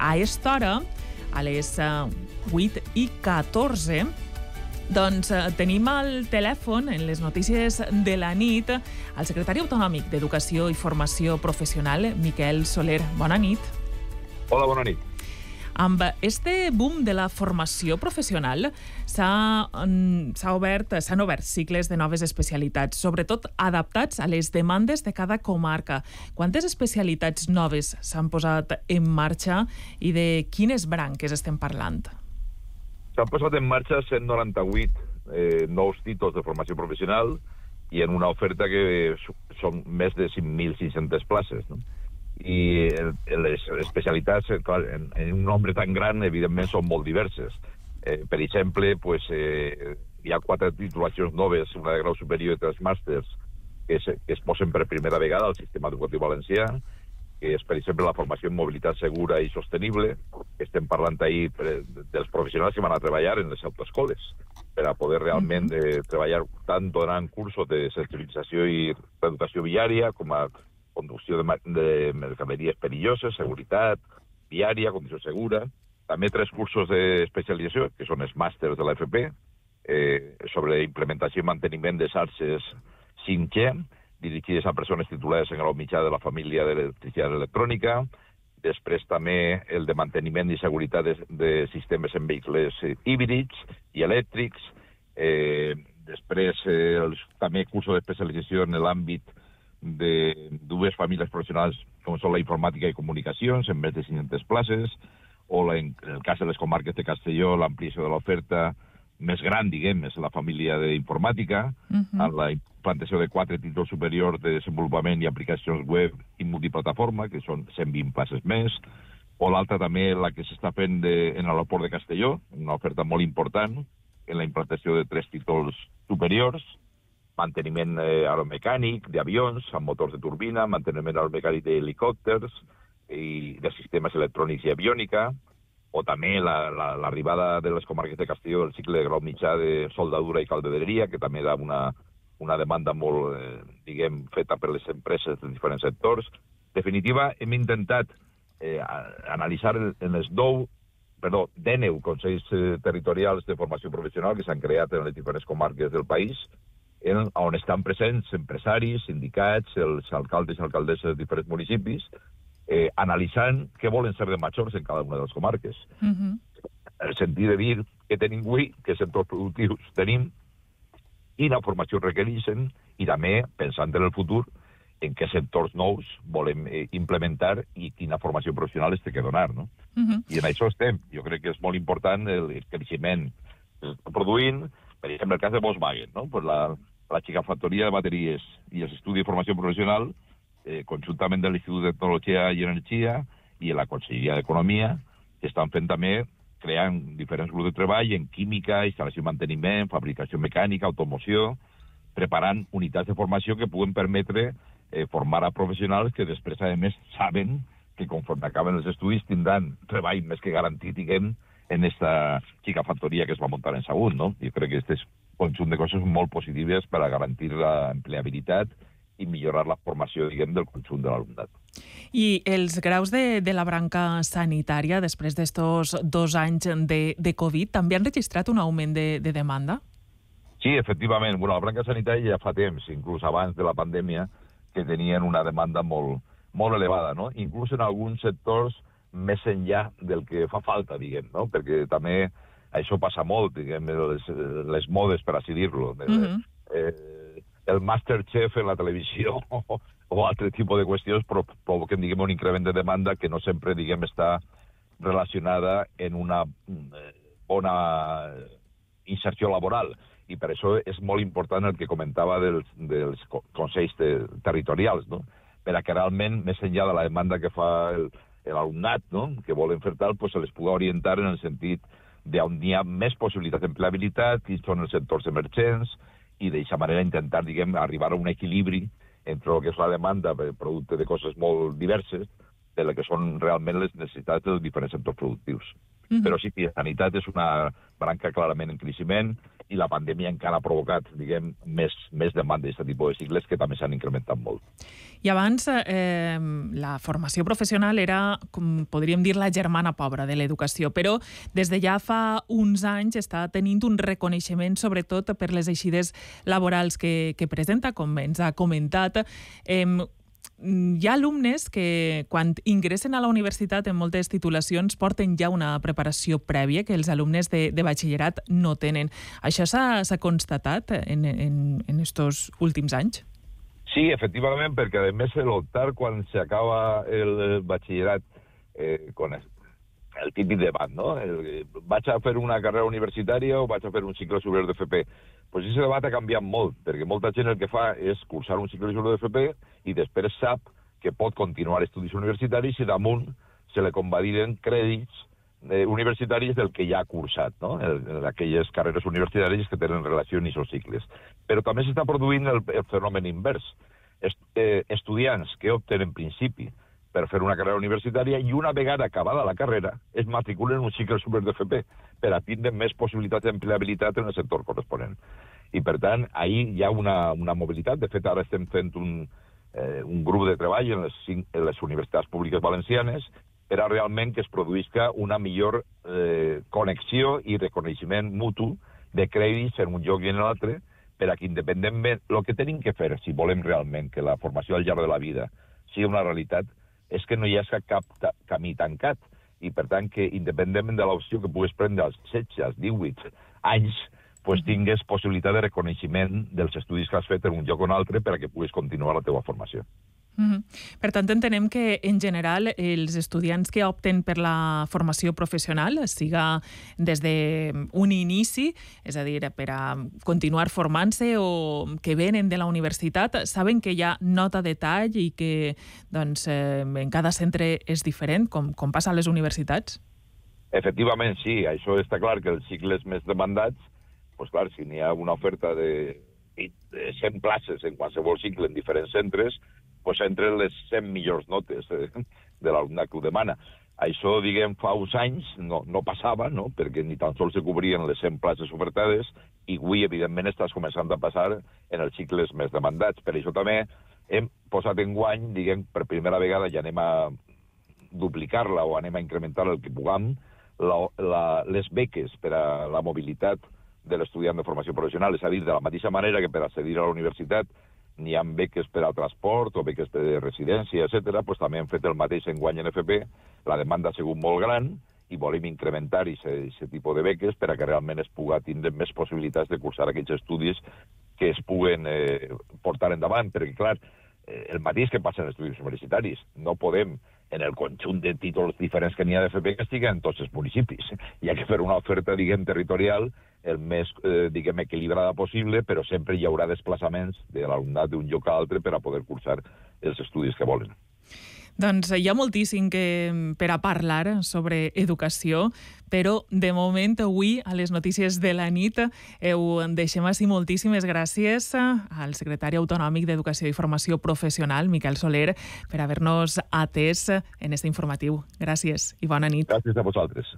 A aquesta hora, a les 8 i 14, doncs eh, tenim al telèfon, en les notícies de la nit, el secretari autonòmic d'Educació i Formació Professional, Miquel Soler. Bona nit. Hola, bona nit. Amb este boom de la formació professional s'han obert, obert cicles de noves especialitats, sobretot adaptats a les demandes de cada comarca. Quantes especialitats noves s'han posat en marxa i de quines branques estem parlant? S'han posat en marxa 198 eh, nous títols de formació professional i en una oferta que són més de 5.600 places. No? I les especialitats, eh, clar, en, en un nombre tan gran, evidentment, són molt diverses. Eh, per exemple, pues, eh, hi ha quatre titulacions noves, una de grau superior i tres màsters, que es, que es posen per primera vegada al sistema educatiu valencià, que és, per exemple, la formació en mobilitat segura i sostenible. Estem parlant ahir dels professionals que van a treballar en les autoescoles per a poder realment eh, treballar tant donant cursos de sensibilització i educació viària com a conducció de, de mercaderies perilloses, seguretat viària, condició segura. També tres cursos d'especialització, que són els màsters de l'AFP, eh, sobre implementació i manteniment de xarxes 5G, dirigides a persones titulades en grau mitjà de la família d'electricitat electrònica, després també el de manteniment i seguretat de, de sistemes en vehicles eh, híbrids i elèctrics, eh, després eh, els, també cursos d'especialització en l'àmbit de dues famílies professionals com són la informàtica i comunicacions, en més de 500 places, o la, en el cas de les comarques de Castelló, l'ampliació de l'oferta més gran, diguem, és la família d'informàtica, uh -huh. amb la implantació de quatre títols superiors de desenvolupament i aplicacions web i multiplataforma, que són 120 places més, o l'altra també la que s'està fent de, en l'aeroport de Castelló, una oferta molt important, en la implantació de tres títols superiors, manteniment eh, aeromecànic d'avions amb motors de turbina, manteniment aeromecànic d'helicòpters i de sistemes electrònics i aviònica, o també l'arribada la, la, de les comarques de Castelló del cicle de grau mitjà de soldadura i caldereria, que també era una, una demanda molt, eh, diguem, feta per les empreses de diferents sectors. Definitiva, hem intentat eh, analitzar en els 9, perdó, 19 consells eh, territorials de formació professional que s'han creat en les diferents comarques del país, en, on estan presents empresaris, sindicats, els alcaldes i alcaldesses de diferents municipis, eh, analitzant què volen ser de majors en cada una de les comarques. Uh mhm. -huh. El sentit de dir que tenim avui, que sectors productius tenim, quina formació requereixen i també, pensant en el futur, en què sectors nous volem eh, implementar i quina formació professional es té que donar, no? Uh -huh. I en això estem. Jo crec que és molt important el, creixement produint, per exemple, el cas de Volkswagen, no? Pues la, la xicafactoria de bateries i els estudis de formació professional eh, conjuntament de l'Institut de Tecnologia i Energia i la Conselleria d'Economia, estan fent també creant diferents grups de treball en química, instal·lació i manteniment, fabricació mecànica, automoció, preparant unitats de formació que puguen permetre eh, formar a professionals que després, a més, saben que conforme acaben els estudis tindran treball més que garantit, diguem, en esta xicafactoria que es va muntar en Sagunt, no? Jo crec que aquest és conjunt de coses molt positives per a garantir la empleabilitat i millorar la formació, diguem, del conjunt de l'alumnat. I els graus de, de la branca sanitària, després d'estos dos anys de, de Covid, també han registrat un augment de, de demanda? Sí, efectivament. Bueno, la branca sanitària ja fa temps, inclús abans de la pandèmia, que tenien una demanda molt, molt elevada, no? Inclús en alguns sectors més enllà del que fa falta, diguem, no? Perquè també això passa molt, diguem, les, les modes, per així dir-lo. Uh -huh. eh, el Masterchef en la televisió o, altre tipus de qüestions provoquen, diguem, un increment de demanda que no sempre, diguem, està relacionada en una eh, bona inserció laboral. I per això és molt important el que comentava dels, dels consells de, territorials, no? per a que realment, més enllà de la demanda que fa l'alumnat, no? que volen fer tal, pues, se les pugui orientar en el sentit d'on hi ha més possibilitats d'empleabilitat, quins són els sectors emergents, i d'aquesta manera intentar, diguem, arribar a un equilibri entre el que és la demanda per producte de coses molt diverses de la que són realment les necessitats dels diferents sectors productius. Mm -hmm. Però sí que la sanitat és una branca clarament en creixement i la pandèmia encara ha provocat, diguem, més, més demanda d'aquest tipus de cicles que també s'han incrementat molt. I abans, eh, la formació professional era, com podríem dir, la germana pobra de l'educació, però des de ja fa uns anys està tenint un reconeixement, sobretot per les eixides laborals que, que presenta, com ens ha comentat. Eh, hi ha alumnes que quan ingressen a la universitat en moltes titulacions porten ja una preparació prèvia que els alumnes de, de batxillerat no tenen. Això s'ha constatat en, en, en estos últims anys? Sí, efectivament, perquè a més l'optar quan s'acaba el batxillerat eh, con el, el típic debat, no? El, vaig a fer una carrera universitària o vaig a fer un cicle superior d'FP? Pues aquest debat ha canviat molt, perquè molta gent el que fa és cursar un cicle superior d'FP i després sap que pot continuar estudis universitaris i damunt se li convaliden crèdits eh, universitaris del que ja ha cursat, no? El, aquelles carreres universitàries que tenen relació amb aquests cicles. Però també s'està produint el, el fenomen invers. Est, eh, estudiants que opten en principi per fer una carrera universitària i una vegada acabada la carrera es matriculen en un cicle superior d'FP per a tindre més possibilitats d'empleabilitat en el sector corresponent. I, per tant, ahir hi ha una, una mobilitat. De fet, ara estem fent un, eh, un grup de treball en les, en les universitats públiques valencianes per a realment que es produïsca una millor eh, connexió i reconeixement mutu de crèdits en un lloc i en l'altre, per a que independentment... El que tenim que fer, si volem realment que la formació al llarg de la vida sigui una realitat, és que no hi ha cap camí tancat. I, per tant, que independentment de l'opció que puguis prendre als 16, als 18 anys, pues, tingues possibilitat de reconeixement dels estudis que has fet en un lloc o un altre per a que puguis continuar la teva formació. Mm -hmm. Per tant, entenem que, en general, els estudiants que opten per la formació professional, siga des d'un inici, és a dir, per a continuar formant-se o que venen de la universitat, saben que hi ha nota de tall i que doncs, eh, en cada centre és diferent, com, com passa a les universitats? Efectivament, sí. Això està clar que els cicles més demandats, doncs clar, si n'hi ha una oferta de 100 places en qualsevol cicle en diferents centres, pues, entre les 100 millors notes de l'alumnat que ho demana. Això, diguem, fa uns anys no, no passava, no? perquè ni tan sols se cobrien les 100 places ofertades, i avui, evidentment, estàs començant a passar en els cicles més demandats. Per això també hem posat en guany, diguem, per primera vegada ja anem a duplicar-la o anem a incrementar el que puguem, la, la, les beques per a la mobilitat de l'estudiant de formació professional, és a dir, de la mateixa manera que per accedir a la universitat n'hi ha beques per al transport o beques a residència, etc. pues també hem fet el mateix en guany en FP. La demanda ha sigut molt gran i volem incrementar aquest tipus de beques per a que realment es pugui tindre més possibilitats de cursar aquells estudis que es puguen eh, portar endavant, perquè, clar, eh, el mateix que passa en estudis universitaris. No podem en el conjunt de títols diferents que n'hi ha d'FP que estiguen en tots els municipis. Hi ha que fer una oferta, diguem, territorial el més, eh, diguem, equilibrada possible, però sempre hi haurà desplaçaments de l'alumnat d'un lloc a altre per a poder cursar els estudis que volen. Doncs hi ha moltíssim que, per a parlar sobre educació, però de moment avui a les notícies de la nit ho deixem així moltíssimes gràcies al secretari autonòmic d'Educació i Formació Professional, Miquel Soler, per haver-nos atès en este informatiu. Gràcies i bona nit. Gràcies a vosaltres.